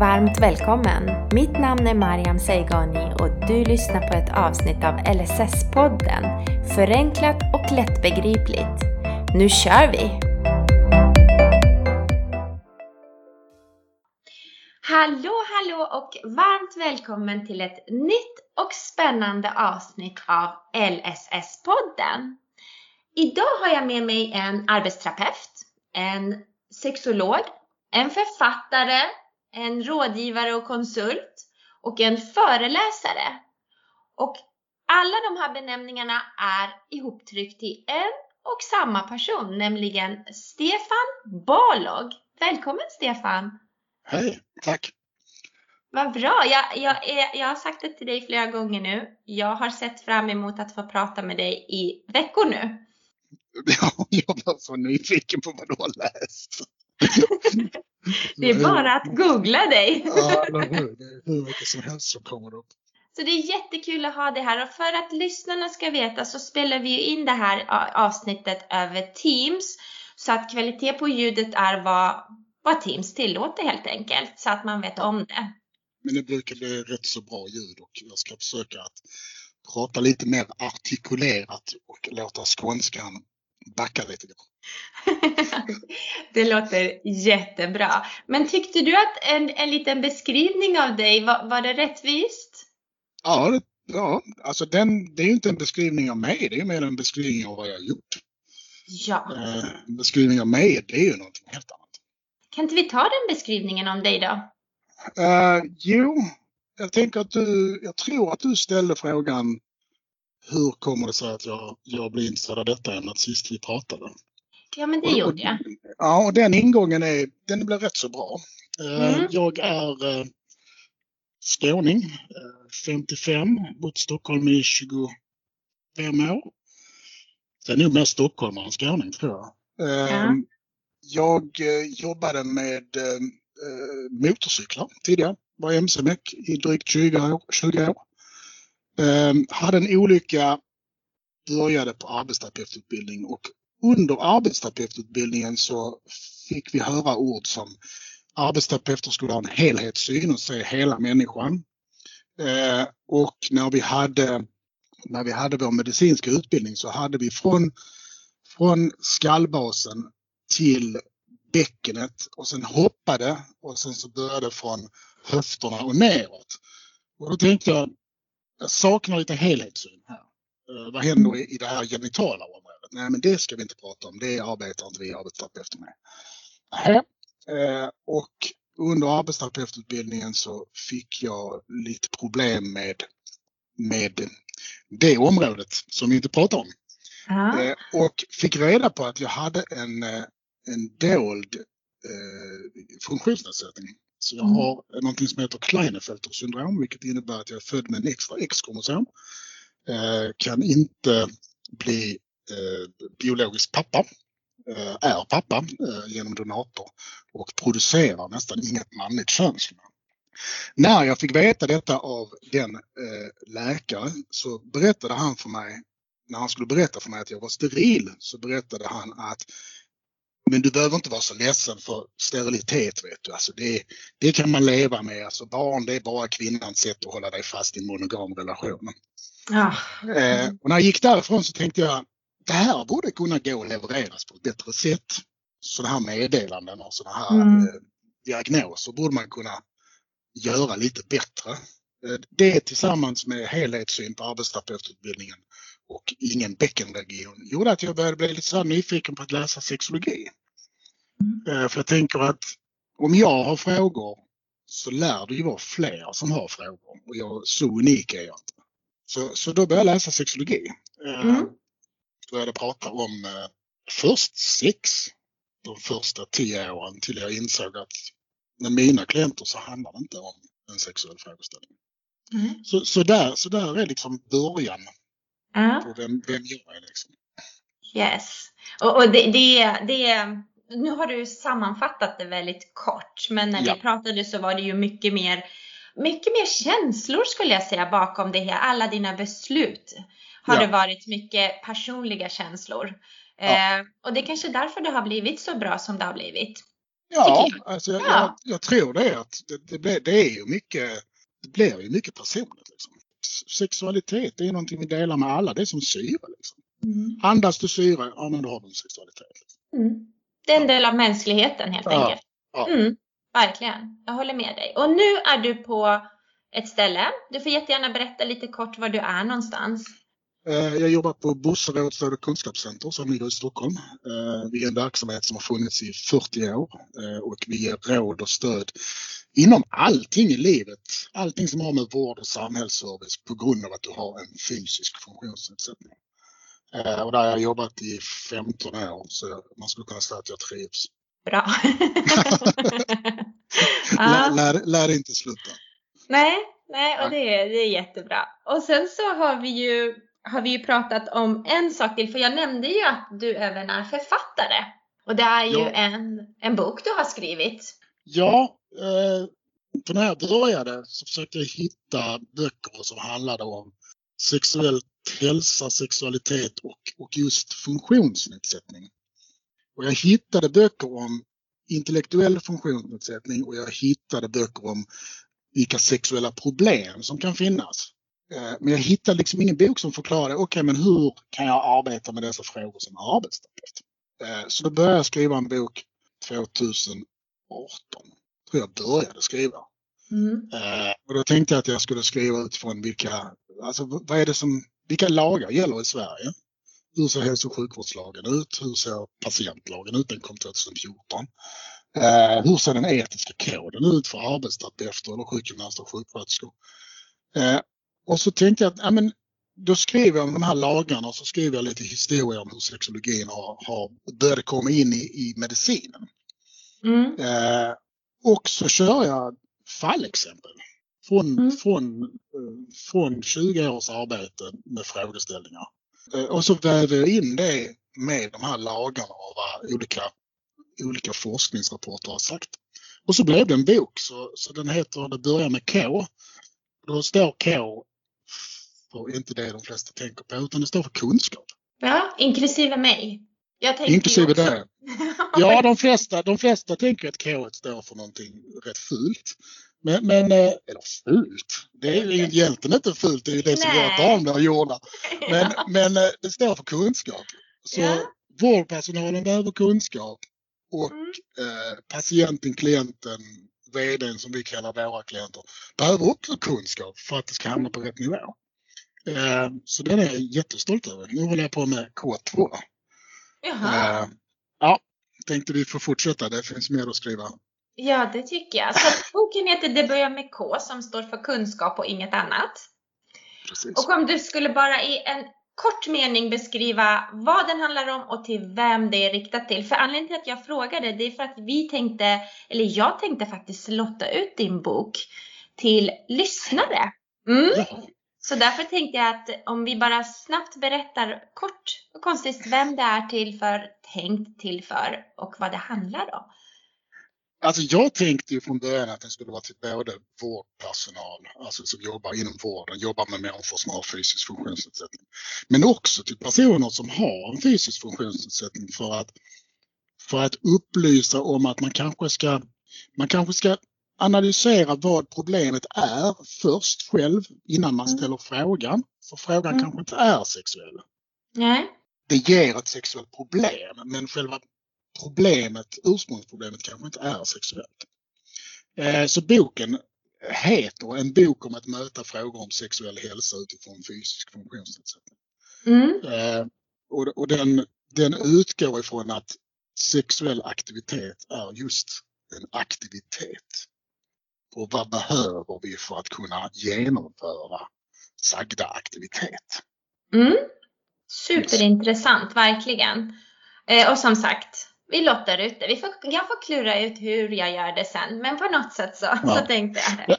varmt välkommen! Mitt namn är Mariam Seigani och du lyssnar på ett avsnitt av LSS-podden. Förenklat och lättbegripligt. Nu kör vi! Hallå, hallå och varmt välkommen till ett nytt och spännande avsnitt av LSS-podden. Idag har jag med mig en arbetsterapeut, en sexolog, en författare, en rådgivare och konsult och en föreläsare. Och alla de här benämningarna är ihoptryckt i en och samma person, nämligen Stefan Balog. Välkommen Stefan! Hej, tack! Vad bra! Jag, jag, jag har sagt det till dig flera gånger nu. Jag har sett fram emot att få prata med dig i veckor nu. Ja, jag var så nyfiken på vad du har läst. det är bara att googla dig. Ja, eller hur? Det är hur mycket som helst som kommer upp. Så det är jättekul att ha det här och för att lyssnarna ska veta så spelar vi in det här avsnittet över Teams så att kvalitet på ljudet är vad, vad Teams tillåter helt enkelt så att man vet om det. Men det brukar bli rätt så bra ljud och jag ska försöka att prata lite mer artikulerat och låta skånskan backa lite grann. det låter jättebra. Men tyckte du att en, en liten beskrivning av dig, var, var det rättvist? Ja, det, ja alltså den, det är ju inte en beskrivning av mig, det är mer en beskrivning av vad jag har gjort. Ja. Eh, en beskrivning av mig, det är ju någonting helt annat. Kan inte vi ta den beskrivningen om dig då? Uh, jo, jag tänker att du, jag tror att du ställde frågan hur kommer det sig att jag, jag blev intresserad av detta ämnet sist vi pratade? Ja, men det gjorde jag. Ja, och den ingången är, den blev rätt så bra. Eh, mm. Jag är eh, skåning, 55, bott i Stockholm i 25 år. Så jag är nog mer stockholmare än skåning tror jag. Ja. Jag jobbade med motorcyklar tidigare, var mc-meck i drygt 20 år. 20 år. Ehm, hade en olycka, började på arbetsterapeututbildning och under arbetsterapeututbildningen så fick vi höra ord som arbetsterapeuter skulle ha en helhetssyn och se hela människan. Ehm, och när vi hade, när vi hade vår medicinska utbildning så hade vi från, från skallbasen till bäckenet och sen hoppade och sen så började från höfterna och neråt. Och då tänkte jag, jag saknar lite helhetssyn här. Uh, vad händer i, i det här genitala området? Nej, men det ska vi inte prata om. Det arbetar inte vi arbetsterapeuter med. Uh, och under arbetsterapeututbildningen så fick jag lite problem med, med det området som vi inte pratar om. Uh, och fick reda på att jag hade en, en dold funktionsnedsättning så jag mm. har någonting som heter Klinefelter syndrom, vilket innebär att jag är född med en extra X-kromosom. Eh, kan inte bli eh, biologisk pappa, eh, är pappa eh, genom donator och producerar nästan inget manligt könsorgan. När jag fick veta detta av den eh, läkare så berättade han för mig, när han skulle berätta för mig att jag var steril, så berättade han att men du behöver inte vara så ledsen för sterilitet vet du. Alltså det, det kan man leva med. Alltså barn det är bara kvinnans sätt att hålla dig fast i en monogam relation. Ja. Eh, och när jag gick därifrån så tänkte jag det här borde kunna gå att levereras på ett bättre sätt. Sådana här meddelanden och sådana här mm. eh, diagnoser borde man kunna göra lite bättre. Eh, det tillsammans med helhetssyn på arbetsterapeututbildningen och ingen bäckenregion gjorde att jag började bli lite så nyfiken på att läsa sexologi. Mm. För jag tänker att om jag har frågor så lär det ju vara fler som har frågor och jag, så unik är jag inte. Så, så då började jag läsa sexologi. Eh, mm. Började prata om eh, först sex de första tio åren till jag insåg att med mina klienter så handlar det inte om en sexuell frågeställning. Mm. Så, så, där, så där är liksom början uh. på vem, vem jag är. Liksom. Yes. Och, och det, det, det, nu har du sammanfattat det väldigt kort, men när ja. vi pratade så var det ju mycket mer, mycket mer känslor skulle jag säga bakom det här. Alla dina beslut har ja. det varit mycket personliga känslor. Ja. Eh, och det är kanske därför det har blivit så bra som det har blivit. Ja, alltså jag, ja. Jag, jag, tror det. Att det, det, blir, det är ju mycket, det blir ju mycket personligt. Liksom. Sexualitet är någonting vi delar med alla. Det är som syre. Liksom. Mm. Andas du syre, ja men då har du en sexualitet. Liksom. Mm. Det är en del av mänskligheten helt ja. enkelt. Ja. Mm, verkligen, jag håller med dig. Och nu är du på ett ställe. Du får jättegärna berätta lite kort var du är någonstans. Eh, jag jobbar på Bosse och kunskapscenter som ligger i Stockholm. Eh, vi är en verksamhet som har funnits i 40 år eh, och vi ger råd och stöd inom allting i livet. Allting som har med vård och samhällsservice på grund av att du har en fysisk funktionsnedsättning. Och där har jag jobbat i 15 år så man skulle kunna säga att jag trivs. Bra. lär, lär, lär inte sluta. Nej, nej och det är, det är jättebra. Och sen så har vi ju har vi ju pratat om en sak till, för jag nämnde ju att du även är författare. Och det är ju ja. en, en bok du har skrivit. Ja, eh, för när jag började så försökte jag hitta böcker som handlade om sexuell hälsa, sexualitet och, och just funktionsnedsättning. Och jag hittade böcker om intellektuell funktionsnedsättning och jag hittade böcker om vilka sexuella problem som kan finnas. Eh, men jag hittade liksom ingen bok som förklarade, okej okay, men hur kan jag arbeta med dessa frågor som arbetsterapeut? Eh, så då började jag skriva en bok 2018. Tror jag började skriva. Mm. Eh, och då tänkte jag att jag skulle skriva utifrån vilka, alltså vad är det som, vilka lagar gäller i Sverige? Hur ser hälso och sjukvårdslagen ut? Hur ser patientlagen ut? Den kom 2014. Eh, hur ser den etiska koden ut för arbetsterapeuter eller sjukgymnaster och sjuksköterskor? Eh, och så tänkte jag att ja, men, då skriver jag om de här lagarna och så skriver jag lite historia om hur sexologin har, har börjat komma in i, i medicinen. Mm. Eh, och så kör jag fallexempel från, mm. från, eh, från 20 års arbete med frågeställningar. Eh, och så väver jag in det med de här lagarna och vad olika, olika forskningsrapporter har sagt. Och så blev det en bok, så, så den heter Det börjar med K. Då står K för inte det de flesta tänker på, utan det står för kunskap. Ja, inklusive mig. inklusive det. Ja, de flesta, de flesta tänker att K står för någonting rätt fult. Men, men eh, eller fult, det är ju egentligen inte fult, det är ju det som gör att barn blir gjorda. Men, men eh, det står för kunskap. Så ja. vårdpersonalen behöver kunskap och mm. eh, patienten, klienten, VDn som vi kallar våra klienter, behöver också kunskap för att det ska hamna på rätt nivå. Eh, så den är jag jättestolt över. Nu håller jag på med K2. Jaha. Eh, ja, tänkte vi får fortsätta. Det finns mer att skriva. Ja, det tycker jag. Så boken heter Det börjar med K som står för kunskap och inget annat. Precis. Och om du skulle bara i en kort mening beskriva vad den handlar om och till vem det är riktat till. För anledningen till att jag frågade det är för att vi tänkte, eller jag tänkte faktiskt lotta ut din bok till lyssnare. Mm. Ja. Så därför tänkte jag att om vi bara snabbt berättar kort och konstigt vem det är till för, tänkt till för och vad det handlar om. Alltså jag tänkte ju från början att den skulle vara till både vårdpersonal, alltså som jobbar inom vården, jobbar med människor som har fysisk funktionsnedsättning. Men också till personer som har en fysisk funktionsnedsättning för att, för att upplysa om att man kanske ska, man kanske ska analysera vad problemet är först själv innan man mm. ställer frågan. För frågan mm. kanske inte är sexuell. Nej. Det ger ett sexuellt problem men själva problemet, ursprungsproblemet kanske inte är sexuellt. Eh, så boken heter En bok om att möta frågor om sexuell hälsa utifrån fysisk funktionsnedsättning. Mm. Eh, och den, den utgår ifrån att sexuell aktivitet är just en aktivitet och vad behöver vi för att kunna genomföra sagda aktivitet. Mm. Superintressant, verkligen. Eh, och som sagt, vi lottar ut det. Vi får, jag får klura ut hur jag gör det sen, men på något sätt så, ja. så tänkte jag. Ja.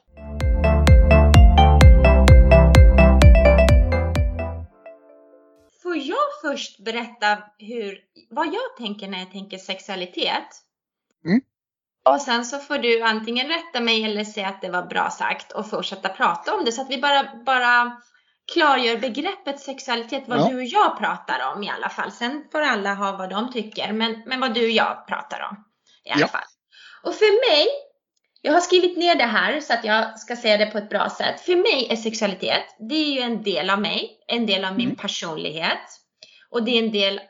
Får jag först berätta hur, vad jag tänker när jag tänker sexualitet? Mm. Och sen så får du antingen rätta mig eller säga att det var bra sagt och fortsätta prata om det så att vi bara, bara klargör begreppet sexualitet, vad ja. du och jag pratar om i alla fall. Sen får alla ha vad de tycker, men, men vad du och jag pratar om i alla ja. fall. Och för mig, jag har skrivit ner det här så att jag ska säga det på ett bra sätt. För mig är sexualitet, det är ju en del av mig, en del av min Mm. personlighet. Och det är en del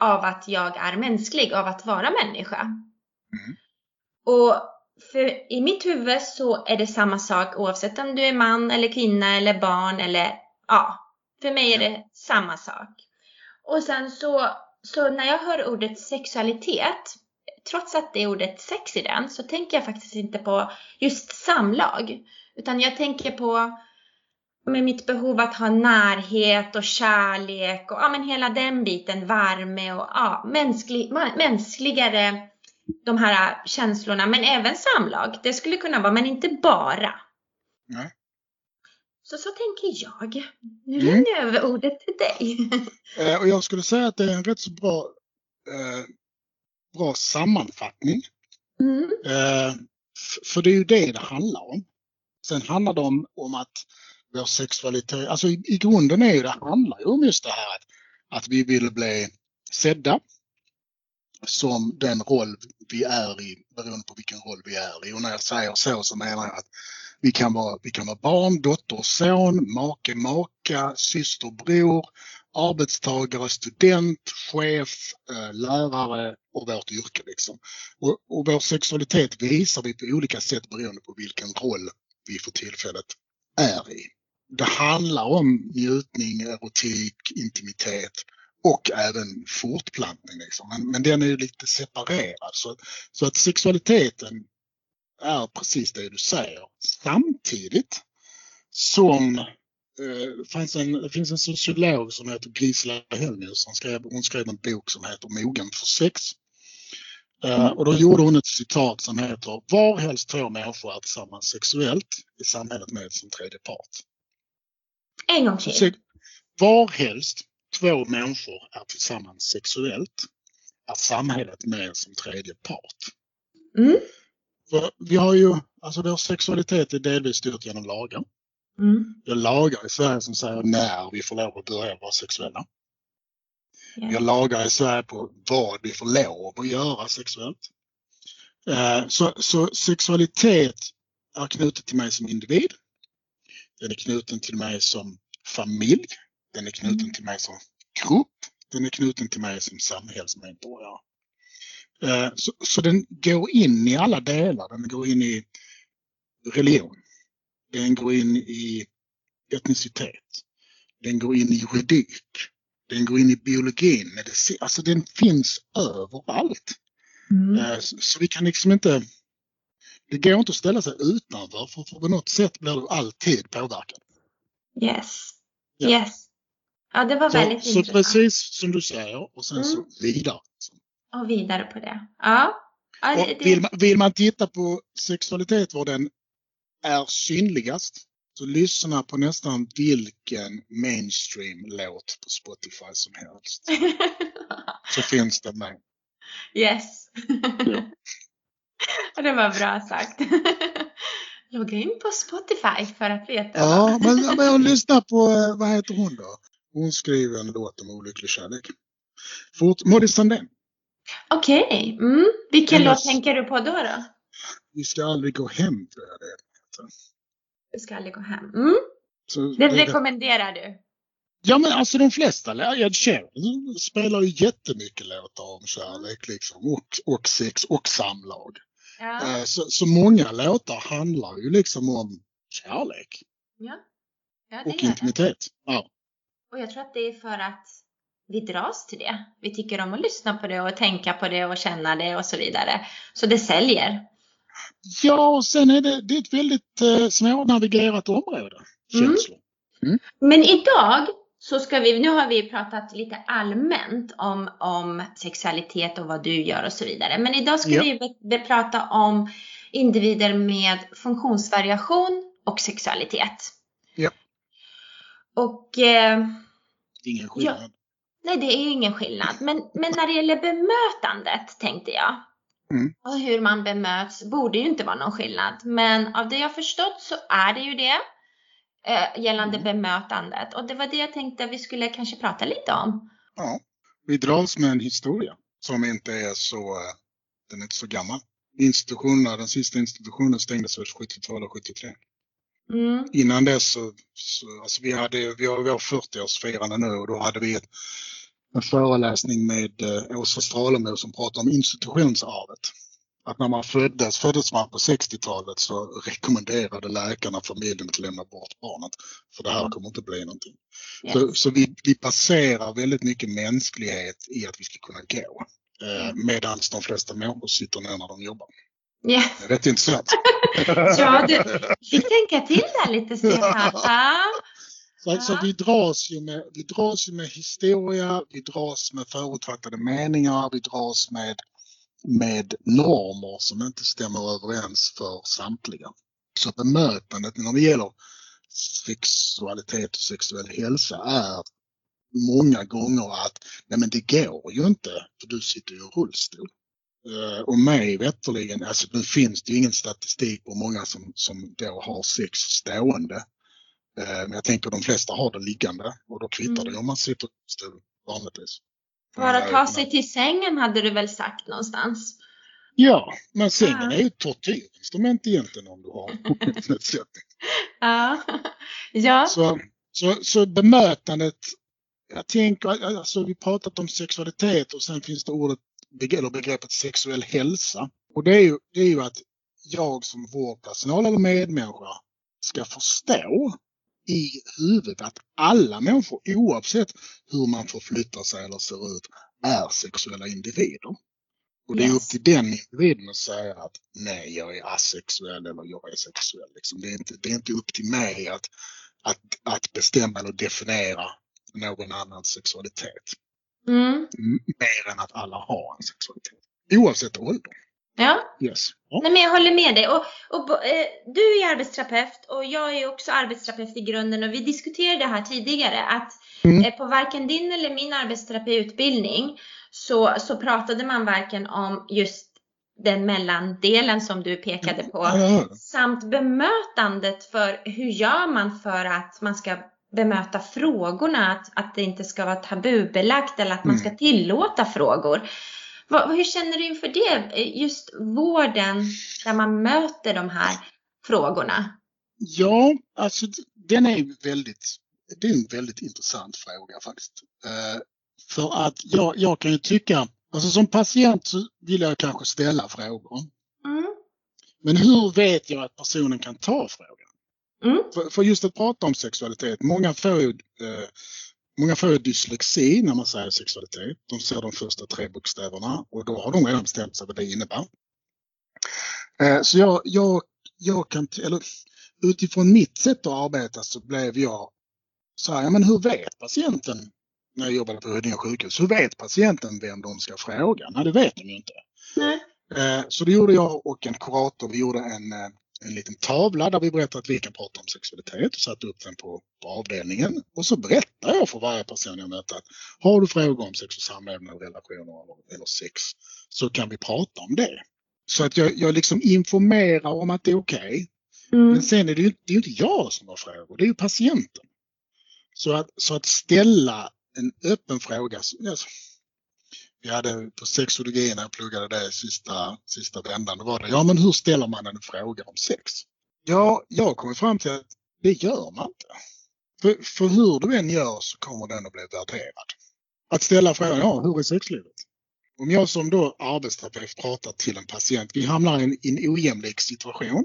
av att jag är mänsklig, av att vara människa. Mm. Och för i mitt huvud så är det samma sak oavsett om du är man eller kvinna eller barn eller ja, för mig är det samma sak. Och sen så, så när jag hör ordet sexualitet, trots att det är ordet sex i den, så tänker jag faktiskt inte på just samlag. Utan jag tänker på med mitt behov att ha närhet och kärlek och ja, men hela den biten, värme och ja, mänsklig, mänskligare de här känslorna, men även samlag. Det skulle kunna vara, men inte bara. Nej. Så så tänker jag. Nu Mm. lämnar jag över ordet till dig. Eh, och jag skulle säga att det är en rätt så bra, eh, bra sammanfattning. Mm. Eh, för det är ju det det handlar om. Sen handlar det om, om att vår sexualitet, alltså i, i grunden är ju det handlar ju om just det här att, att vi vill bli sedda som den roll vi är i beroende på vilken roll vi är i. Och när jag säger så så menar jag att vi kan vara, vi kan vara barn, dotter, son, make, maka, syster, bror, arbetstagare, student, chef, eh, lärare och vårt yrke. Liksom. Och, och vår sexualitet visar vi på olika sätt beroende på vilken roll vi för tillfället är i. Det handlar om njutning, erotik, intimitet och även fortplantning. Liksom. Men, men den är ju lite separerad. Så, så att sexualiteten är precis det du säger. Samtidigt som eh, fanns en, det finns en sociolog som heter Gisela Hellnius. Hon skrev, hon skrev en bok som heter Mogen för sex. Eh, och då gjorde hon ett citat som heter Var helst två människor är tillsammans sexuellt i samhället med som tredje part. En gång till. sex- var helst två människor är tillsammans sexuellt är samhället med som tredje part. Mm. Vi har ju, alltså vår sexualitet är delvis styrt genom lagar. Mm. Vi har lagar i Sverige som säger när vi får lov att börja vara sexuella. Vi har lagar i Sverige på vad vi får lov att göra sexuellt. Eh, Så, så sexualitet är knutet till mig som individ. Den är knuten till mig som familj. Den är knuten till mig som grupp. Den är knuten till mig som samhällsmedborgare. Eh, Så, så den går in i alla delar. Den går in i religion. Den går in i etnicitet. Den går in i juridik. Den går in i biologin, medicin. Alltså den finns överallt. Mm. Eh, Så, så vi kan liksom inte... Det går inte att ställa sig utanför för, för på något sätt blir du alltid påverkad. Yes. Ja. Yes. Ja, det var Så, väldigt så intressant. precis som du säger och sen så Mm. vidare. Och vidare på det. Ja. ja Och det, vill, man, vill man titta på sexualitet var den är synligast så lyssna på nästan vilken mainstream-låt på Spotify som helst. Så finns det med. yes. Ja. Det var bra sagt. Logga in på Spotify för att veta. Ja, men, men jag lyssnar på, eh, vad heter hon då? Hon skriver en låt om olycklig kärlek. Fort, Molly Sandén. Okej. Mm. Vilken låt tänker du på då? då? Vi ska aldrig gå hem tror jag det heter. Du ska aldrig gå hem. Mm. Så, Det det- rekommenderar du? Ja men alltså de flesta, Ed Sheeran spelar ju jättemycket låtar om kärlek liksom och, och sex och samlag. Ja. Eh, Så, så många låtar handlar ju liksom om kärlek ja. ja och intimitet. Ja. Och jag tror att det är för att vi dras till det. Vi tycker om att lyssna på det och tänka på det och känna det och så vidare. Så det säljer. ja, och sen är det, det är ett väldigt eh, svårnavigerat område, Mm. känslor. Men idag så ska vi, nu har vi pratat lite allmänt om, om sexualitet och vad du gör och så vidare. Men idag ska Ja. vi prata om individer med funktionsvariation och sexualitet. Ja. Och eh, Ingen skillnad. nej, det är ingen skillnad. Men, men när det gäller bemötandet tänkte jag. Mm. Och hur man bemöts borde ju inte vara någon skillnad. Men av det jag förstått så är det ju det. Eh, gällande Mm. bemötandet. Och det var det jag tänkte vi skulle kanske prata lite om. Ja. Vi dras med en historia som inte är så, eh, den är inte så gammal. institutionerna, den sista institutionen stängdes väl 72 eller 73. Mm. Innan dess så, så alltså vi hade, vi har vår 40-årsfirande nu och då hade vi ett, en föreläsning med eh, Åsa Stralemo som pratar om institutionsarvet. Att när man föddes, föddes man på 60-talet så rekommenderade läkarna familjen att lämna bort barnet. För det här kommer inte bli någonting. Yes. Så, så vi, vi passerar väldigt mycket mänsklighet i att vi ska kunna gå. Eh, Medan de flesta människor sitter ner när de jobbar. Ja, är rätt intressant. ja du fick tänka till där lite Stefan. Ja. Så, så vi, dras ju med, vi dras ju med historia, vi dras med förutfattade meningar, vi dras med, med normer som inte stämmer överens för samtliga. Så bemötandet när det gäller sexualitet och sexuell hälsa är många gånger att nej men det går ju inte för du sitter ju i rullstol. Eh, och mig veterligen, alltså nu finns det ju ingen statistik på många som, som då har sex stående. Eh, Men jag tänker de flesta har det liggande och då kvittar det Mm. om man sitter stol vanligtvis. Bara ta sig till sängen hade du väl sagt någonstans? Ja, men sängen Ja. är ju ett tortyrinstrument egentligen om du har funktionsnedsättning. Ja. Ja. Så, så, så bemötandet, jag tänker, alltså vi pratat om sexualitet och sen finns det ordet, eller begreppet sexuell hälsa. Och det är ju, det är ju att jag som vårdpersonal eller medmänniska ska förstå i huvudet att alla människor oavsett hur man förflyttar sig eller ser ut är sexuella individer. Och det är Yes. upp till den individen att säga att nej, jag är asexuell eller jag är sexuell. Liksom. Det, är inte, det är inte upp till mig att, att, att bestämma eller definiera någon annans sexualitet. Mm. Mer än att alla har en sexualitet. Oavsett ålder. Ja. Yes. Ja. Nej, men jag håller med dig. Och, och, eh, du är arbetsterapeut och jag är också arbetsterapeut i grunden och vi diskuterade det här tidigare att Mm. eh, på varken din eller min arbetsterapiutbildning så, så pratade man varken om just den mellandelen som du pekade på Ja, samt bemötandet för hur gör man för att man ska bemöta frågorna, att, att det inte ska vara tabubelagt eller att man ska tillåta frågor. Vad, hur känner du inför det? Just vården där man möter de här frågorna. Ja, alltså den är väldigt, det är en väldigt intressant fråga faktiskt. Eh, för att jag, jag kan ju tycka, alltså som patient så vill jag kanske ställa frågor. Mm. Men hur vet jag att personen kan ta frågan? Mm. För, för just att prata om sexualitet, många får ju eh, Många får dyslexi när man säger sexualitet. De ser de första tre bokstäverna och då har de redan bestämt sig vad det innebär. Eh, så jag, jag, jag kan, eller utifrån mitt sätt att arbeta så blev jag så här, ja men hur vet patienten, när jag jobbade på Huddinge sjukhus, hur vet patienten vem de ska fråga? Nej, det vet de ju inte. Nej. Eh, Så det gjorde jag och en kurator, vi gjorde en, eh, en liten tavla där vi berättade att vi kan prata om sexualitet och satte upp den på, på avdelningen. Och så berättar jag för varje person jag möter att har du frågor om sex och samlevnad, relationer eller, eller sex så kan vi prata om det. Så att jag, jag liksom informerar om att det är okej. Mm. Men sen är det ju det är inte jag som har frågor, det är ju patienten. Så att, så att ställa en öppen fråga. så- alltså, vi hade på sexologi när jag pluggade det sista, sista vändan, då var det ja men hur ställer man en fråga om sex? Ja, jag kommer fram till att det gör man inte. För, för hur du än gör så kommer den att bli värderad. Att ställa frågan, ja hur är sexlivet? Om jag som då arbetsterapeut pratar till en patient, vi hamnar i en, i en ojämlik situation.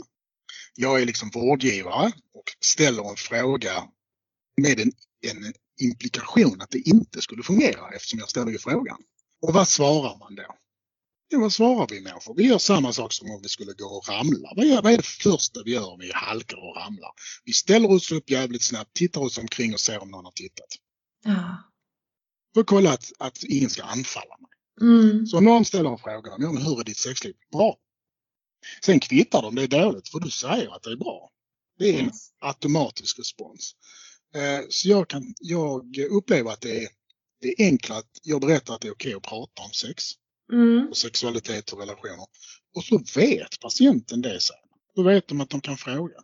Jag är liksom vårdgivare och ställer en fråga med en, en implikation att det inte skulle fungera eftersom jag ställer ju frågan. Och vad svarar man då? Ja, vad svarar vi människor? Vi gör samma sak som om vi skulle gå och ramla. Vad, gör, vad är det första vi gör om vi halkar och ramlar? Vi ställer oss upp jävligt snabbt, tittar oss omkring och ser om någon har tittat. Ja. För att kolla att, att ingen ska anfalla mig. Mm. Så om någon ställer en fråga, ja, men hur är ditt sexliv? Bra. Sen kvittar de det är dåligt för du säger att det är bra. Det är en automatisk respons. Eh, Så jag, kan, jag upplever att det är, det är enklare att jag berättar att det är okej att prata om sex Mm. och sexualitet och relationer. Och så vet patienten det sen. Då vet de att de kan fråga.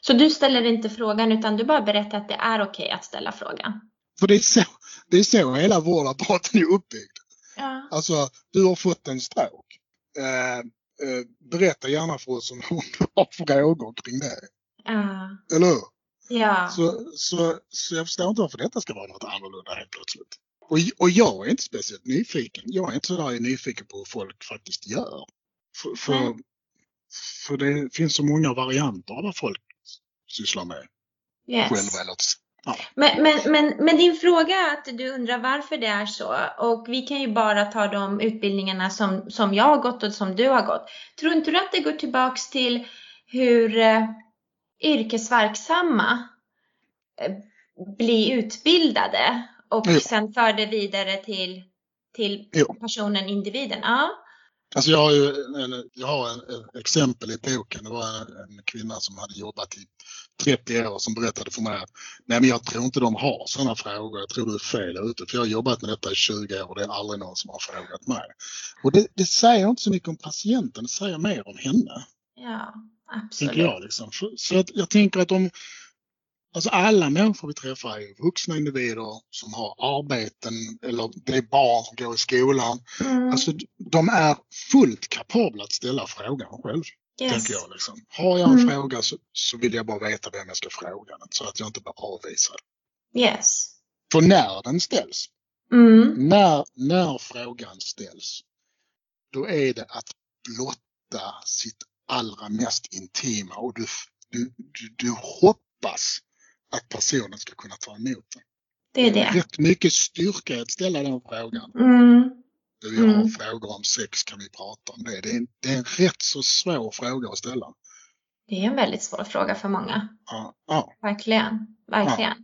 Så du ställer inte frågan utan du bara berättar att det är okej att ställa frågan? För det är så, det är så hela vårdapparaten är uppbyggd. Ja. Alltså, du har fått en stroke. Eh, eh, berätta gärna för oss om du har frågor kring det. Ja. Eller hur? Ja. Så, så, så jag förstår inte varför detta ska vara något annorlunda helt plötsligt. Och, och jag är inte speciellt nyfiken. Jag är inte sådär nyfiken på hur folk faktiskt gör. För, för, för det finns så många varianter av vad folk sysslar med Yes. själva. Eller, ja. Men, men, men, men din fråga är att du undrar varför det är så och vi kan ju bara ta de utbildningarna som, som jag har gått och som du har gått. Tror inte du att det går tillbaks till hur eh, yrkesverksamma eh, blir utbildade och Jo. sen för det vidare till, till Jo. personen, individen? Ja. Alltså jag har ju en, jag har en, en exempel i boken. Det var en, en kvinna som hade jobbat i 30 år som berättade för mig att nej men jag tror inte de har sådana frågor. Jag tror du är fel ute. För jag har jobbat med detta i 20 år och det är aldrig någon som har frågat mig. Och det, det säger inte så mycket om patienten, det säger mer om henne. Ja, Tänker absolut. jag liksom. För, så att jag tänker att om Alltså alla människor vi träffar är vuxna individer som har arbeten eller det är barn som går i skolan. Mm. Alltså de är fullt kapabla att ställa frågan själv. yes. Tänker jag liksom. Har jag en Mm. fråga så, så vill jag bara veta vem jag ska fråga så att jag inte blir avvisad. Yes. För när den ställs, Mm. när, när frågan ställs, då är det att blotta sitt allra mest intima och du, du, du, du hoppas att personen ska kunna ta emot det. Det är det. Rätt mycket styrka att ställa den frågan. Mm. Du, jag har Mm. frågor om sex, kan vi prata om det? Det är, en, det är en rätt så svår fråga att ställa. Det är en väldigt svår fråga för många. Ja, ja. Verkligen. Verkligen.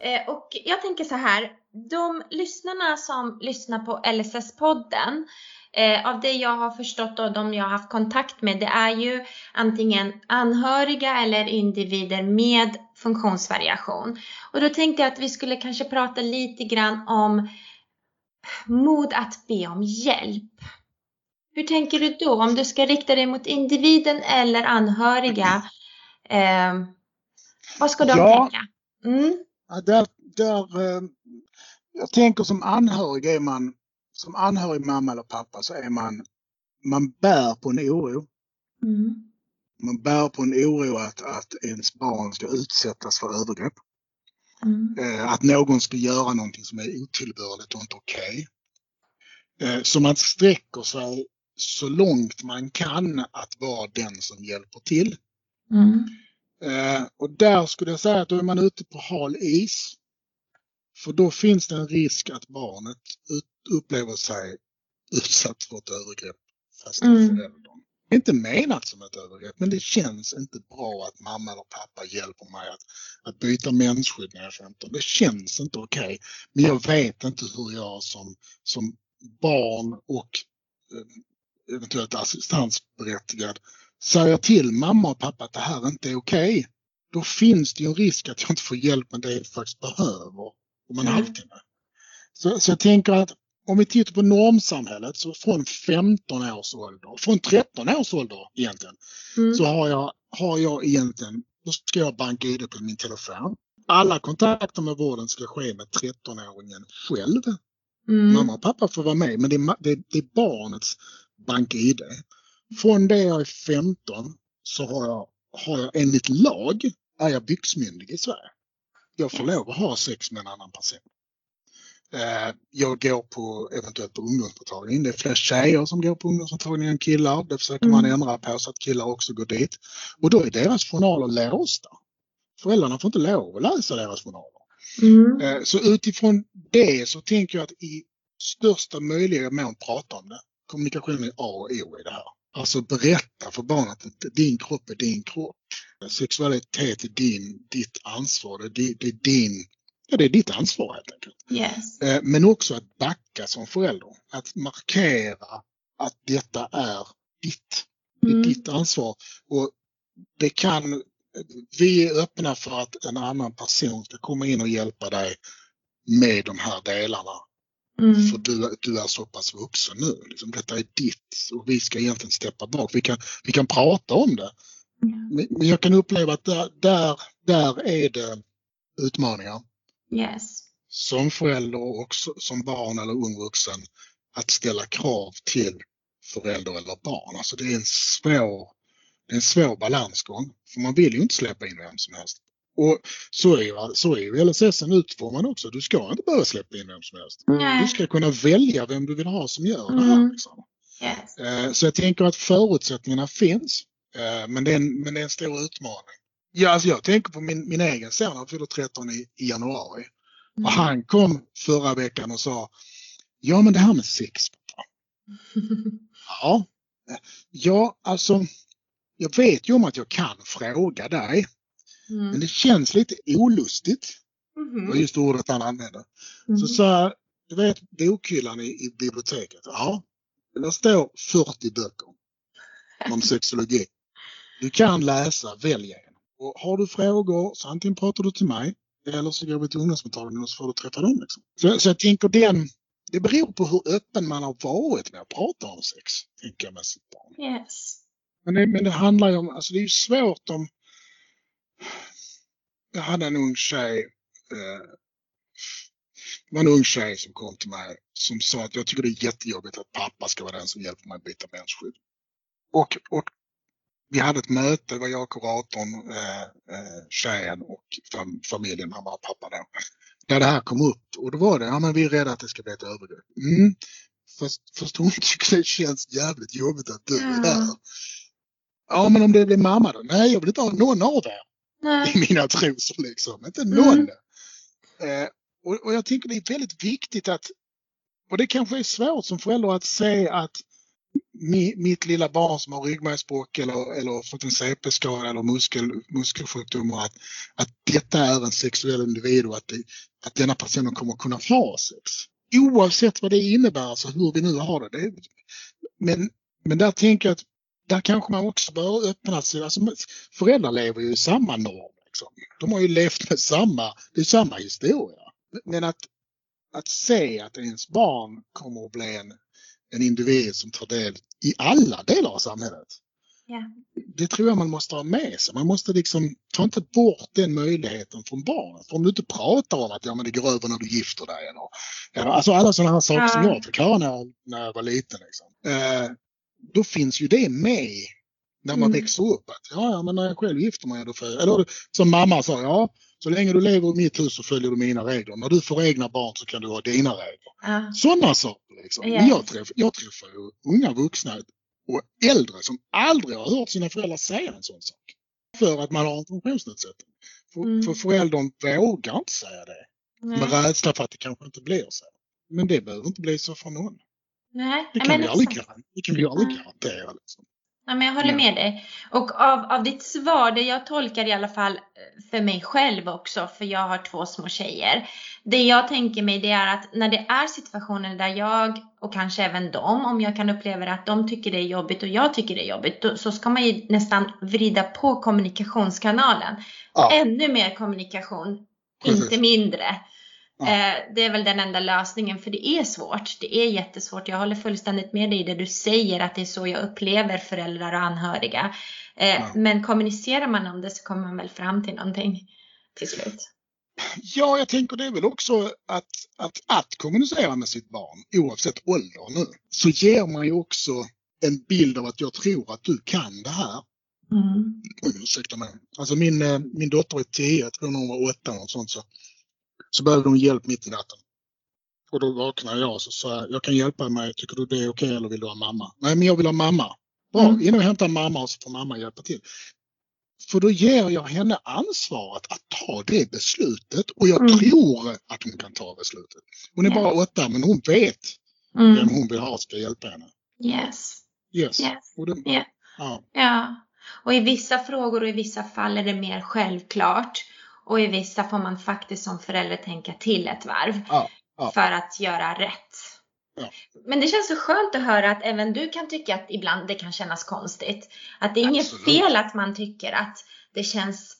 Eh, Och jag tänker så här, de lyssnarna som lyssnar på LSS-podden, eh, av det jag har förstått och de jag har haft kontakt med, det är ju antingen anhöriga eller individer med funktionsvariation. Och då tänkte jag att vi skulle kanske prata lite grann om mod att be om hjälp. Hur tänker du då? Om du ska rikta dig mot individen eller anhöriga, eh, vad ska de Ja. tänka? Mm. Ja, där, där, eh, jag tänker som anhörig är man, som anhörig mamma eller pappa så är man, man bär på en oro. Mm. Man bär på en oro att, att ens barn ska utsättas för övergrepp. Mm. Eh, att någon ska göra någonting som är otillbörligt och inte okej. Eh, så man sträcker sig så långt man kan att vara den som hjälper till. Mm. Eh, och där skulle jag säga att då är man ute på hal is. För då finns det en risk att barnet ut, upplever sig utsatt för ett övergrepp fast Mm. föräldern. Det är inte menat som ett övergrepp men det känns inte bra att mamma eller pappa hjälper mig att, att byta mensskydd när jag är 15. Det känns inte okej. Men jag vet inte hur jag som, som barn och eh, eventuellt assistansberättigad säger till mamma och pappa att det här inte är okej. Då finns det ju en risk att jag inte får hjälp med det jag faktiskt behöver om en Mm. halvtimme. Så, så jag tänker att om vi tittar på normsamhället så från 15 års ålder, från 13 års ålder egentligen, Mm. så har jag, har jag egentligen, då ska jag banka ID på min telefon. Alla kontakter med vården ska ske med 13-åringen själv. Mm. Mamma och pappa får vara med men det är, det, det är barnets bank-ID. Från det jag är 15 så har jag, har jag enligt lag är jag byxmyndig i Sverige. Jag får lov att ha sex med en annan person. Eh, Jag går på eventuellt på ungdomsmottagning. Det är fler tjejer som går på ungdomsmottagning än killar. Det försöker man Mm. ändra på så att killar också går dit. Och då är deras journaler låsta. Föräldrarna får inte lov att läsa deras journaler. Mm. Eh, Så utifrån det så tänker jag att i största möjliga mån prata om det. Kommunikation är A och O i det här. Alltså berätta för barnet att din kropp är din kropp. Sexualitet är din, ditt ansvar. Det är din, ja, det är ditt ansvar helt enkelt. Yes. Eh, Men också att backa som förälder. Att markera att detta är ditt. Det är Mm. ditt ansvar. Och det kan, vi är öppna för att en annan person ska komma in och hjälpa dig med de här delarna. Mm. För du, du är så pass vuxen nu. Liksom, detta är ditt och vi ska egentligen steppa bak. Vi kan, vi kan prata om det. Men, men jag kan uppleva att där, där, där är det utmaningar. Yes. som förälder och som barn eller ung vuxen att ställa krav till förälder eller barn. Alltså det är en svår, det är en svår balansgång. För man vill ju inte släppa in vem som helst. Och så är, ju, så är ju LSS utformad också. Du ska inte behöva släppa in vem som helst. Nej. Du ska kunna välja vem du vill ha som gör det här. Mm. Liksom. Yes. Eh, Så jag tänker att förutsättningarna finns. eh, Men det är en, men det är en stor utmaning. Ja, alltså jag tänker på min, min egen son, han fyller 13 i, i januari. Mm. Och han kom förra veckan och sa, ja men det här med sex, pappa. Ja, ja alltså jag vet ju om att jag kan fråga dig, men Mm. det känns lite olustigt. Det var just ordet han använde. Mm. Så sa du vet bokhyllan i, i biblioteket? Ja, där står 40 böcker om sexologi. Du kan läsa, välj en. Och har du frågor så antingen pratar du till mig eller så går vi till ungdomsmottagningen och så får du träffa dem. Liksom. Så, så jag tänker den, det beror på hur öppen man har varit med att prata om sex, tänker jag med sitt barn. Yes. Men det, men det handlar ju om, alltså det är ju svårt om... Jag hade en ung tjej, eh, det var en ung tjej som kom till mig som sa att jag tycker det är jättejobbigt att pappa ska vara den som hjälper mig att byta mensskydd. Och, och vi hade ett möte, det var jag, kuratorn, eh, eh, tjejen och fam, familjen, han var pappa då. Där det här kom upp och då var det, ja men vi är rädda att det ska bli ett övergrepp. Mm. Fast, fast hon tycker det känns jävligt jobbigt att du är här. Ja men om det blir mamma då? Nej jag vill inte ha någon av er Nej. i mina trosor liksom. Inte någon. Eh, och, och jag tycker det är väldigt viktigt att, och det kanske är svårt som förälder att se att mitt lilla barn som har ryggmärgsbråck eller, eller fått en CP-skada eller muskel, muskelsjukdomar, att, att detta är en sexuell individ och att, det, att denna personen kommer kunna ha sex. Oavsett vad det innebär, alltså hur vi nu har det. det men, men där tänker jag att där kanske man också bör öppna sig. Alltså, föräldrar lever ju i samma norm. Liksom. De har ju levt med samma, det är samma historia. Men att, att se att ens barn kommer att bli en, en individ som tar del i alla delar av samhället. Ja. Det tror jag man måste ha med sig. Man måste liksom, ta inte bort den möjligheten från barnet. För om du inte pratar om att ja, men det går över när du gifter dig. Eller, eller, alltså alla sådana här saker som Ja. jag fick höra när, när jag var liten. Liksom. Eh, då finns ju det med när man Mm. växer upp. Att, ja, ja, men när jag själv gifter mig, då får jag, eller som mamma sa, ja, så länge du lever i mitt hus så följer du mina regler. När du får egna barn så kan du ha dina regler. Ja. Sådana saker. Liksom. Ja. Jag, träff, jag träffar ju unga vuxna och äldre som aldrig har hört sina föräldrar säga en sån sak. För att man har en funktionsnedsättning. För, Mm. för föräldern vågar inte säga det. Nej. Med rädsla för att det kanske inte blir så. Men det behöver inte bli så för någon. Nej. Det kan, men vi, aldrig, det kan vi aldrig garantera. Liksom. Ja, men jag håller med dig. Och av, av ditt svar, det jag tolkar i alla fall eh, för mig själv också, för jag har två små tjejer. Det jag tänker mig det är att när det är situationer där jag och kanske även de, om jag kan uppleva att de tycker det är jobbigt och jag tycker det är jobbigt, då, så ska man ju nästan vrida på kommunikationskanalen. Ja. Ännu mer kommunikation, Precis. inte mindre. Ja. Eh, det är väl den enda lösningen för det är svårt. Det är jättesvårt. Jag håller fullständigt med dig i det du säger att det är så jag upplever föräldrar och anhöriga. Eh, Ja. Men kommunicerar man om det så kommer man väl fram till någonting till slut. Ja, jag tänker det är väl också att, att, att kommunicera med sitt barn, oavsett ålder nu, så ger man ju också en bild av att jag tror att du kan det här. Mm. Ursäkta mig. Alltså min, eh, min dotter är 10, jag tror hon var 8 och sånt så, så behövde hon hjälp mitt i natten. Och då vaknade jag och så sa jag, kan hjälpa mig, tycker du det är okej eller vill du ha mamma? Nej men jag vill ha mamma. Bra, Mm. in och hämta mamma och så får mamma hjälpa till. För då ger jag henne ansvaret att ta det beslutet och jag Mm. tror att hon kan ta beslutet. Hon är bara åtta men hon vet vem Mm. hon vill ha ska hjälpa henne. Yes. Yes. Yes. Och det, Ja. ja. Ja. Och i vissa frågor och i vissa fall är det mer självklart. Och i vissa får man faktiskt som förälder tänka till ett varv. Ja, ja. För att göra rätt. Ja. Men det känns så skönt att höra att även du kan tycka att ibland det kan kännas konstigt. Att det är inget Absolut. fel att man tycker att det känns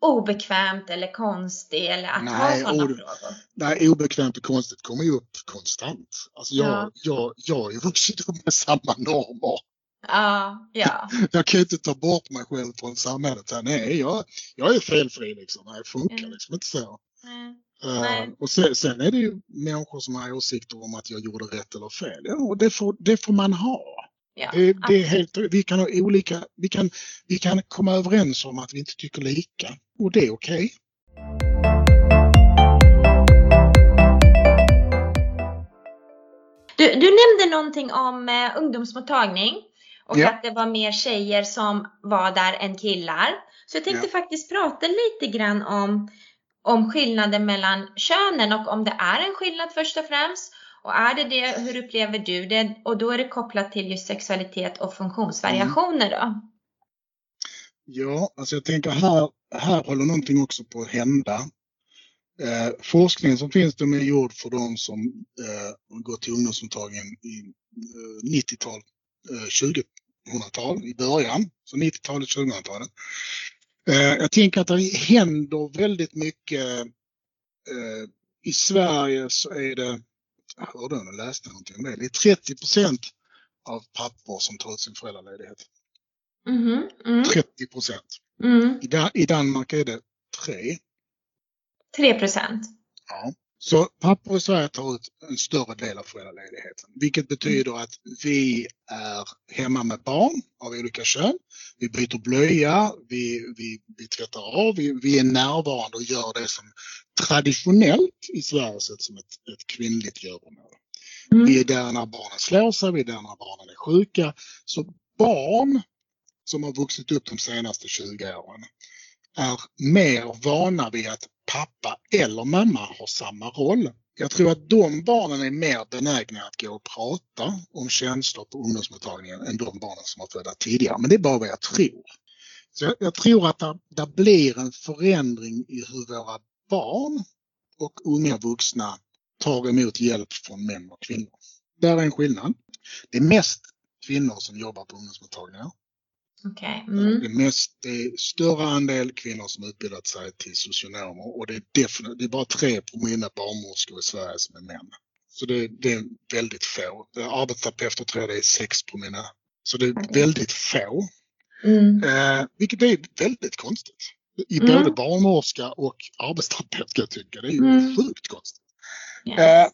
obekvämt eller konstigt eller att ha Nej, sådana och- frågor. Nej, obekvämt och konstigt kommer ju upp konstant. Alltså jag, Ja. jag, jag ju vuxit upp med samma normer. Ja, ja. Jag kan inte ta bort mig själv från samhället. här. Nej, jag, jag är felfri liksom. Det funkar Mm. liksom inte så. Mm. Uh, och sen, sen, är det ju människor som har åsikter om att jag gjorde rätt eller fel. Ja, och det får, det får man ha. Ja, det, det, är helt, vi kan ha olika, vi kan, vi kan komma överens om att vi inte tycker lika och det är okej. Okay. Du, du nämnde någonting om eh, ungdomsmottagning och ja. att det var mer tjejer som var där än killar. Så jag tänkte ja. faktiskt prata lite grann om, om skillnaden mellan könen och om det är en skillnad först och främst. Och är det det, hur upplever du det? Och då är det kopplat till just sexualitet och funktionsvariationer då? Ja, alltså jag tänker här, här håller någonting också på att hända. Eh, forskningen som finns den är gjord för de som eh, går till ungdomsmottagningen i eh, 90-tal, eh, 2000-tal i början, så 90-talet, 2000-talet. Eh, jag tänker att det händer väldigt mycket. Eh, I Sverige så är det, jag hörde jag läste någonting om det, det är 30 procent av pappor som tar ut sin föräldraledighet. Mm, mm. 30 procent. Mm. I, I Danmark är det 3. 3 procent? Ja. Så pappor i Sverige tar ut en större del av föräldraledigheten, vilket betyder att vi är hemma med barn av olika kön. Vi byter blöja, vi, vi, vi tvättar av, vi, vi är närvarande och gör det som traditionellt i Sverige sett som ett, ett kvinnligt göromål. Mm. Vi är där när barnen slår sig, vi är där när barnen är sjuka. Så barn som har vuxit upp de senaste 20 åren är mer vana vid att pappa eller mamma har samma roll. Jag tror att de barnen är mer benägna att gå och prata om känslor på ungdomsmottagningen än de barnen som har födda tidigare. Men det är bara vad jag tror. Så jag, jag tror att det blir en förändring i hur våra barn och unga vuxna tar emot hjälp från män och kvinnor. Där är en skillnad. Det är mest kvinnor som jobbar på ungdomsmottagningar. Okay. Mm. Det, är mest, det är större andel kvinnor som utbildat sig till socionomer och det är, definitivt, det är bara 3 promille barnmorskor i Sverige som är män. Så det, det är väldigt få. Arbetsterapeuter tror jag det är 6 promille. Så det är okay. väldigt få. Mm. Eh, vilket är väldigt konstigt. I mm. både barnmorska och arbetsterapeut kan jag tycka. Det är ju mm. sjukt konstigt. Yeah. Eh,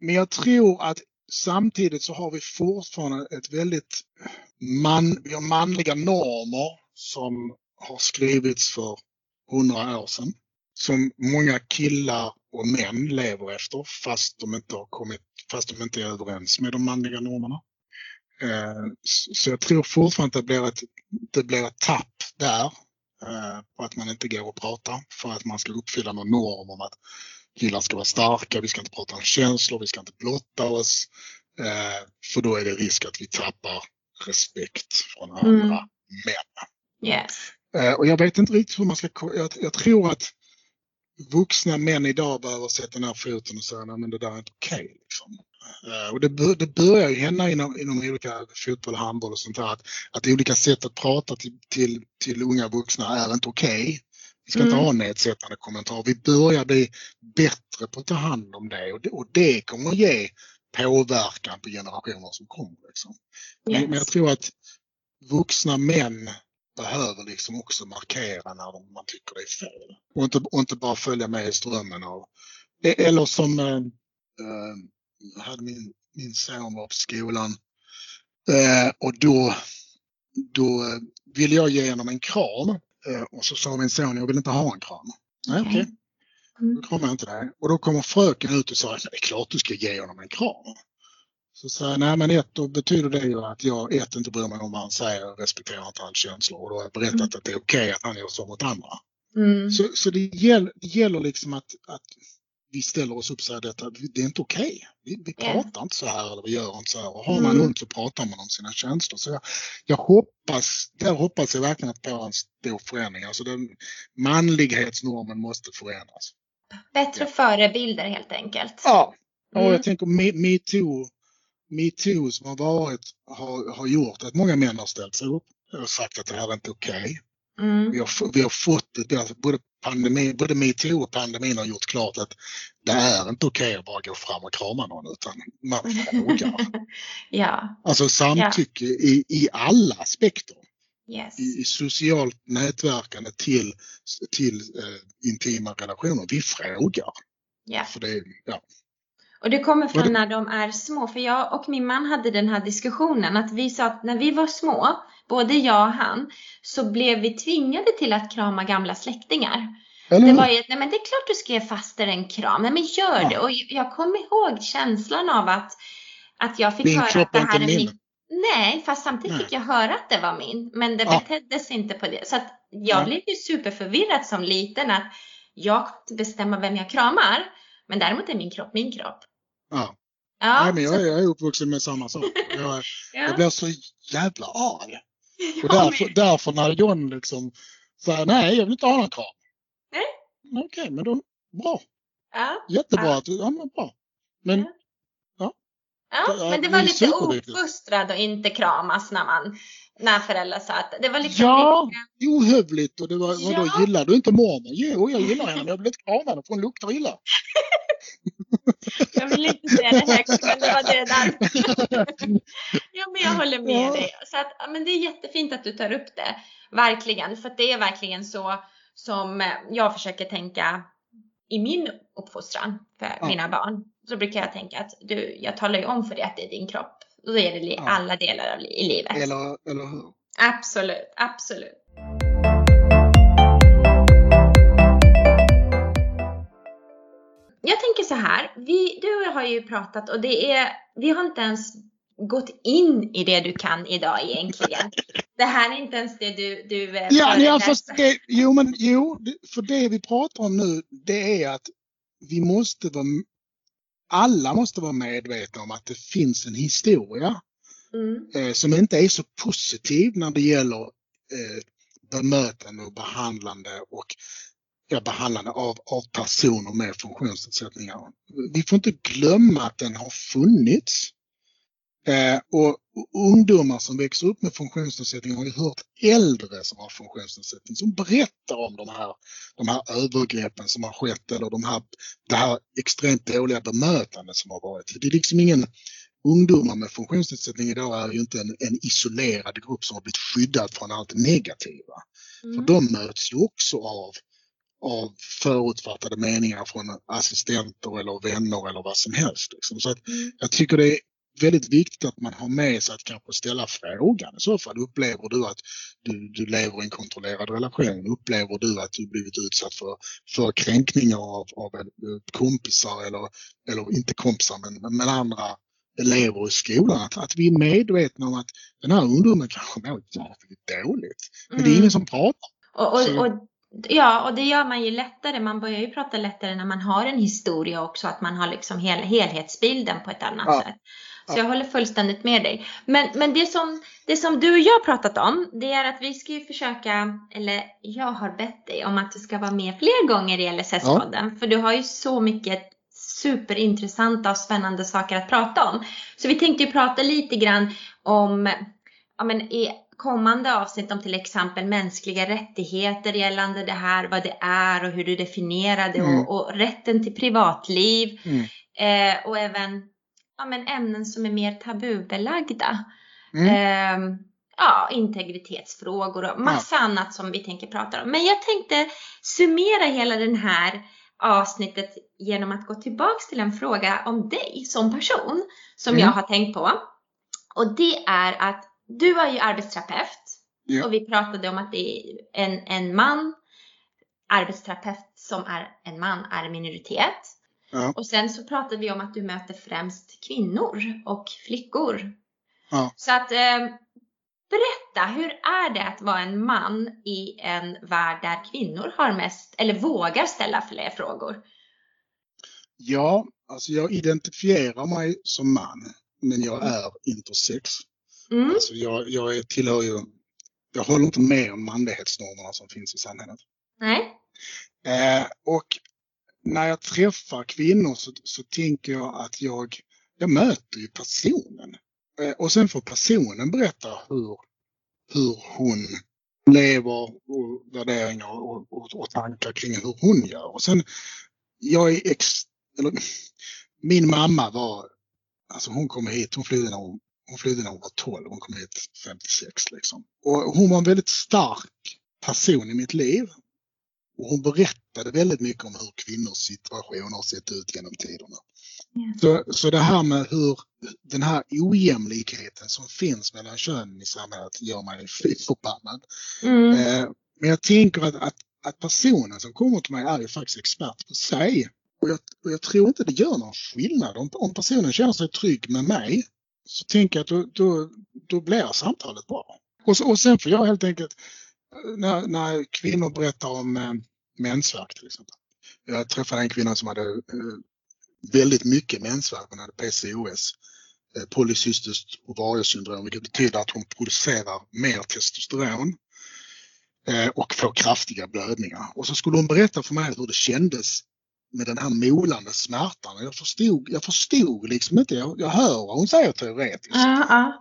men jag tror att samtidigt så har vi fortfarande ett väldigt man, vi har manliga normer som har skrivits för hundra år sedan. Som många killar och män lever efter fast de inte har kommit, fast de inte är överens med de manliga normerna. Eh, så jag tror fortfarande att det blir ett, det blir ett tapp där. Eh, på att man inte går och pratar för att man ska uppfylla någon norm om att killar ska vara starka, vi ska inte prata om känslor, vi ska inte blotta oss. Eh, för då är det risk att vi tappar respekt från andra mm. män. Yes. Eh, och jag vet inte riktigt hur man ska... Jag, jag tror att vuxna män idag behöver sätta ner foten och säga att det där är inte okej. Okay, liksom. Uh, och det, det börjar ju hända inom, inom olika fotboll, handboll och sånt där att, att olika sätt att prata till, till, till unga vuxna är inte okej. Okay. Vi ska mm. inte ha nedsättande kommentarer. Vi börjar bli bättre på att ta hand om det och det, och det kommer att ge påverkan på generationer som kommer. Liksom. Yes. Men jag tror att vuxna män behöver liksom också markera när de, man tycker det är fel. Och inte, och inte bara följa med i strömmen av... E- eller som eh, hade min, min son var på skolan eh, och då, då ville jag ge honom en kram och så sa min son jag vill inte ha en kram. Nej, okej. Okay. Mm. Då kramar jag inte dig. Och då kommer fröken ut och säger det är klart du ska ge honom en kram. Så säger jag, nej men ett, då betyder det ju att jag ett inte bryr mig om vad han säger och respekterar inte hans känslor. Och då har jag berättat mm. att det är okej okay att han gör så mot andra. Mm. Så, så det, gäller, det gäller liksom att, att vi ställer oss upp och säger detta, det är inte okej. Okay. Vi, vi pratar inte så här eller vi gör inte så här. Och har man mm. ont så pratar man om sina känslor. Så jag, jag hoppas, där hoppas jag verkligen att på en stor förändring. Alltså den manlighetsnormen måste förändras. Bättre ja. förebilder helt enkelt. Ja, och mm. jag tänker metoo, metoo som har varit har, har gjort att många män har ställt sig upp och sagt att det här är inte okej. Okay. Mm. Vi, har, vi har fått det, både, pandemi, både metoo och pandemin har gjort klart att det är inte okej okay att bara gå fram och krama någon utan man frågar. ja. Alltså samtycke ja. i, i alla aspekter. Yes. i, i socialt nätverkande till, till eh, intima relationer. Vi frågar. Ja. För det, ja. Och det kommer från när de är små. För jag och min man hade den här diskussionen att vi sa att när vi var små, både jag och han, så blev vi tvingade till att krama gamla släktingar. Eller Det var ju nej men det är klart du ska ge faster en kram. Nej men gör Ja. det. Och jag kommer ihåg känslan av att, att jag fick Din höra att det är här är min. min. Nej, fast samtidigt Nej. fick jag höra att det var min. Men det Ja. beteddes inte på det. Så att jag Nej. blev ju superförvirrad som liten att jag bestämma vem jag kramar. Men däremot är min kropp min kropp. Ja. Ja, Nej, men jag, jag är uppvuxen med samma sak. Jag, ja. jag blir så jävla arg. Och Ja, därför, därför när John liksom säger nej, jag vill inte ha någon kram. Nej. Okej, men då, bra. Ja, Jättebra. Ja. Att, du- ja, men bra. Men ja, Ja, men det var lite ofostrad och inte kramas när man när föräldrar sa att det var liksom ja, lite, ohövligt. Och det var, vadå, Ja. gillar du inte mormor? Jo, jag gillar henne, men jag vill inte krama henne för hon luktar illa. jag vill inte säga det högt men det var det där. ja men jag håller med Ja. dig. Så att, men det är jättefint att du tar upp det. Verkligen, för det är verkligen så som eh, jag försöker tänka i min uppfostran för Ja. mina barn. Så brukar jag tänka att du, jag talar ju om för dig att det är din kropp. Och då är det Ja. alla delar av i livet. Eller, eller hur? Absolut, absolut. Jag tänker så här, vi, du har ju pratat och det är, vi har inte ens gått in i det du kan idag egentligen. Det här är inte ens det du, du eh, Ja, ja fast det, jo, men jo, för det vi pratar om nu, det är att vi måste vara, alla måste vara medvetna om att det finns en historia Mm, eh, som inte är så positiv när det gäller eh, bemötande och behandlande och ja, behandlande av, av personer med funktionsnedsättningar. Vi får inte glömma att den har funnits. Eh, och, ungdomar som växer upp med funktionsnedsättning har ju hört äldre som har funktionsnedsättning som berättar om de här, de här övergreppen som har skett eller de här, det här extremt dåliga bemötandet som har varit. Det är liksom ingen, ungdomar med funktionsnedsättning idag är ju inte en, en isolerad grupp som har blivit skyddad från allt negativa. För mm, de möts ju också av, av förutfattade meningar från assistenter eller vänner eller vad som helst. Liksom. Så att mm, jag tycker det är väldigt viktigt att man har med sig att kanske ställa frågan i så fall. Upplever du att du, du lever i en kontrollerad relation? Upplever du att du blivit utsatt för, för kränkningar av, av eh, kompisar eller, eller inte kompisar men, men andra elever i skolan? Att, att vi är medvetna om att den här ungdomen kanske mår jävligt dåligt. Men det är mm. ingen som pratar. Och, och, och, ja, och det gör man ju lättare. Man börjar ju prata lättare när man har en historia också. Att man har liksom hel, helhetsbilden på ett annat Ja. sätt. Så Ja. jag håller fullständigt med dig. Men, men det, som, det som du och jag har pratat om, det är att vi ska ju försöka, eller jag har bett dig om att du ska vara med fler gånger i LSS-podden. För du har ju så mycket superintressanta och spännande saker att prata om. Så vi tänkte ju prata lite grann om, ja men i kommande avsnitt om till exempel mänskliga rättigheter gällande det här, vad det är och hur du definierar det Mm. och, och rätten till privatliv. Mm. Eh, och även ja, men ämnen som är mer tabubelagda. Mm. Eh, ja, integritetsfrågor och massa annat som vi tänker prata om. Men jag tänkte summera hela den här avsnittet genom att gå tillbaks till en fråga om dig som person som Mm. jag har tänkt på. Och det är att du är ju arbetsterapeut Ja. och vi pratade om att det är en, en man, arbetsterapeut som är en man är en minoritet. Ja. Och sen så pratade vi om att du möter främst kvinnor och flickor. Ja. Så att eh, berätta, hur är det att vara en man i en värld där kvinnor har mest, eller vågar ställa fler frågor? Ja, alltså jag identifierar mig som man, men jag är intersex. Mm, Alltså jag, jag tillhör ju, jag håller inte med om manlighetsnormerna som finns i samhället. nej? Eh, och när jag träffar kvinnor så, så tänker jag att jag, jag möter ju personen. Eh, och sen får personen berätta hur, hur hon lever och värderingar och, och, och tankar kring hur hon gör. Och sen, jag är ex, eller, min mamma var, alltså hon kom hit, hon flydde när hon, hon flydde när hon var 12, hon kom hit 56 liksom. Och hon var en väldigt stark person i mitt liv. Och hon berättade väldigt mycket om hur kvinnors situation har sett ut genom tiderna. Mm. Så, så det här med hur den här ojämlikheten som finns mellan könen i samhället gör mig fy förbannad. Mm. Eh, men jag tänker att, att, att, personen som kommer till mig är ju faktiskt expert på sig. Och jag, och jag tror inte det gör någon skillnad. Om, om personen känner sig trygg med mig så tänker jag att då, då, då blir samtalet bra. Och, så, och sen får jag helt enkelt, när, när kvinnor berättar om eh, mensvärk till exempel. Jag träffade en kvinna som hade eh, väldigt mycket mensvärk. Hon hade PCOS, eh, polycystiskt ovariesyndrom, vilket betyder att hon producerar mer testosteron eh, och får kraftiga blödningar. Och så skulle hon berätta för mig hur det kändes med den här molande smärtan. Jag förstod, jag förstod liksom inte, jag, jag hör vad hon säger teoretiskt. Uh -uh.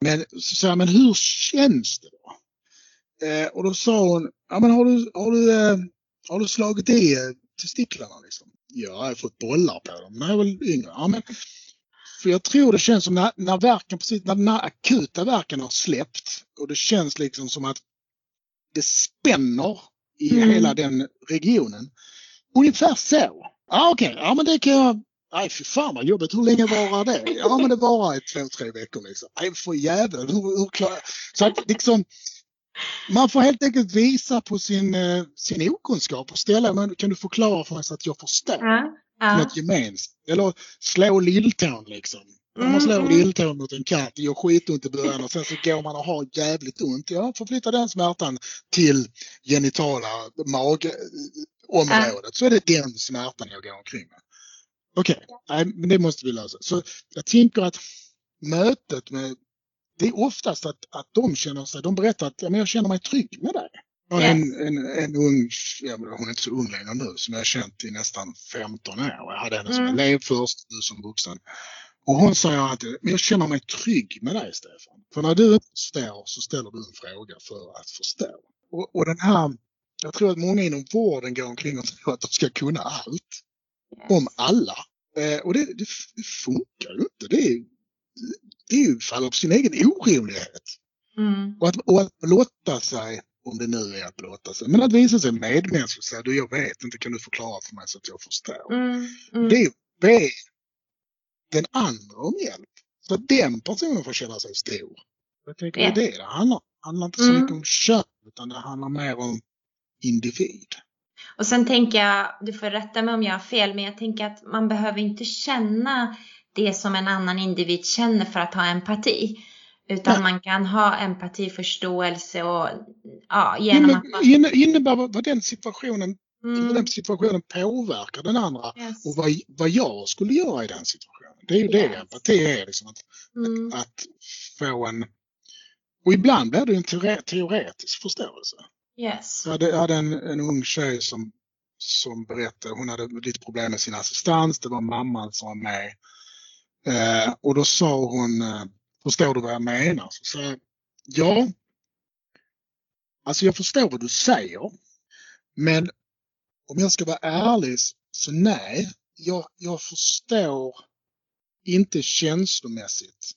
Men, så, men hur känns det då? Eh, och då sa hon, ja men har du, har du, eh, har du slagit i eh, testiklarna liksom? Ja, jag har fått bollar på dem när jag var yngre. Ja, men, för jag tror det känns som när, när verken, precis när den här akuta verken har släppt och det känns liksom som att det spänner i mm. hela den regionen. Ungefär så. Ja okej, okay. ja men det kan jag Nej fy fan vad jobbigt, hur länge varar det? Ja men det varar i två, tre veckor liksom. Nej för jäveln, hur, hur klarar Så att liksom man får helt enkelt visa på sin, eh, sin okunskap och ställa, men kan du förklara för mig så att jag förstår? Ja, ja. Något gemensamt. Eller slå lilltån liksom. Om man slår mm. lilltån mot en katt, det gör skitont i början och sen så går man och har jävligt ont. Ja, förflytta den smärtan till genitala magområdet. Ja. Så är det den smärtan jag går omkring med. Okej, okay. men det måste vi lösa. Så jag tänker att mötet med det är oftast att, att de känner sig, de berättar att ja, men jag känner mig trygg med dig. Jag en, en, en ung, ja, hon är inte så ung längre nu, som jag har känt i nästan 15 år. Jag hade henne som mm. elev först, nu som vuxen. Och hon säger att men jag känner mig trygg med dig Stefan. För när du inte förstår så ställer du en fråga för att förstå. Och, och den här, jag tror att många inom vården går omkring och tror att de ska kunna allt. Om alla. Eh, och det, det, det funkar ju inte. Det är, det är ju faller på sin egen orimlighet. Mm. Och, att, och att blotta sig, om det nu är att blotta sig, men att visa sig medmänsklig och säga du jag vet inte, kan du förklara för mig så att jag förstår. Mm. Mm. Det är be den andra om hjälp. Så att den personen får känna sig stor. Jag tänker yeah. det är det handlar handlar inte så mm. mycket om kön utan det handlar mer om individ. Och sen tänker jag, du får rätta mig om jag har fel, men jag tänker att man behöver inte känna det som en annan individ känner för att ha empati. Utan ja. man kan ha empati, förståelse och ja, genom att man... Innebär vad den situationen, mm. den situationen påverkar den andra yes. och vad, vad jag skulle göra i den situationen. Det är ju yes. det empati är. Liksom, att, mm. att, att, få en... Och ibland blir det en teoretisk förståelse. Yes. Jag hade, jag hade en, en ung tjej som, som berättade, hon hade lite problem med sin assistans, det var mamman som var med. Eh, och då sa hon, eh, förstår du vad jag menar? Så sa jag, ja, alltså jag förstår vad du säger. Men om jag ska vara ärlig så nej, jag, jag förstår inte känslomässigt.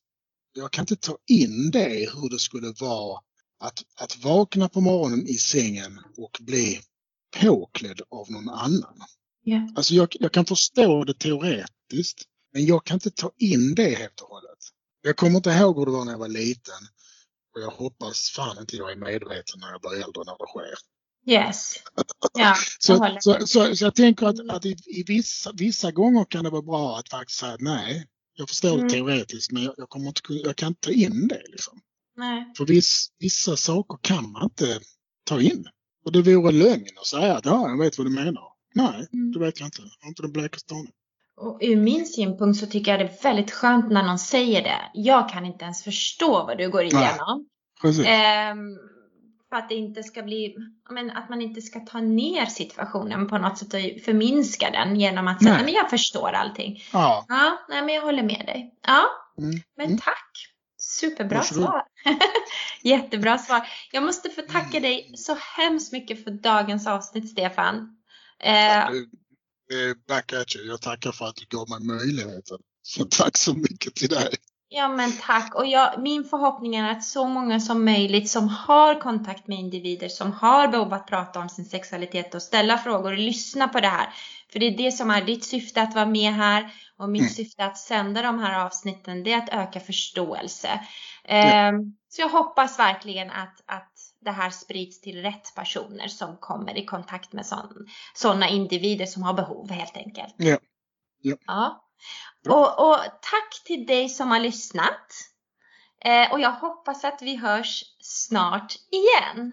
Jag kan inte ta in det hur det skulle vara att, att vakna på morgonen i sängen och bli påklädd av någon annan. Yeah. Alltså jag, jag kan förstå det teoretiskt men jag kan inte ta in det helt och hållet. Jag kommer inte ihåg hur det var när jag var liten. Och jag hoppas fan inte jag är medveten när jag blir äldre när det sker. Yes. Ja, så, så, så, så, jag tänker att, att i, i vissa, vissa gånger kan det vara bra att faktiskt säga nej. Jag förstår mm. det teoretiskt men jag, jag, kommer inte, jag kan inte ta in det. Liksom. Nej. För viss, vissa saker kan man inte ta in. Och det vore lögn att säga att ja, jag vet vad du menar. Nej, mm. det vet jag inte. Jag har inte den blekaste aning. Och ur min synpunkt så tycker jag det är väldigt skönt när någon säger det. Jag kan inte ens förstå vad du går igenom. Ehm, för att det inte ska bli, men, att man inte ska ta ner situationen på något sätt och förminska den genom att säga, men jag förstår allting. Ja. ja, nej men jag håller med dig. Ja, mm. men mm. tack. Superbra Varsågod. svar. Jättebra svar. Jag måste få tacka mm. dig så hemskt mycket för dagens avsnitt, Stefan. Eh, back at you. Jag tackar för att du gav mig möjligheten. Så tack så mycket till dig. Ja men tack och jag, min förhoppning är att så många som möjligt som har kontakt med individer som har behov att prata om sin sexualitet och ställa frågor och lyssna på det här. För det är det som är ditt syfte att vara med här och mitt mm. syfte att sända de här avsnitten det är att öka förståelse. Ehm, så jag hoppas verkligen att, att det här sprids till rätt personer som kommer i kontakt med sådana individer som har behov helt enkelt. Ja. ja. ja. Och, och, tack till dig som har lyssnat. Eh, och jag hoppas att vi hörs snart igen.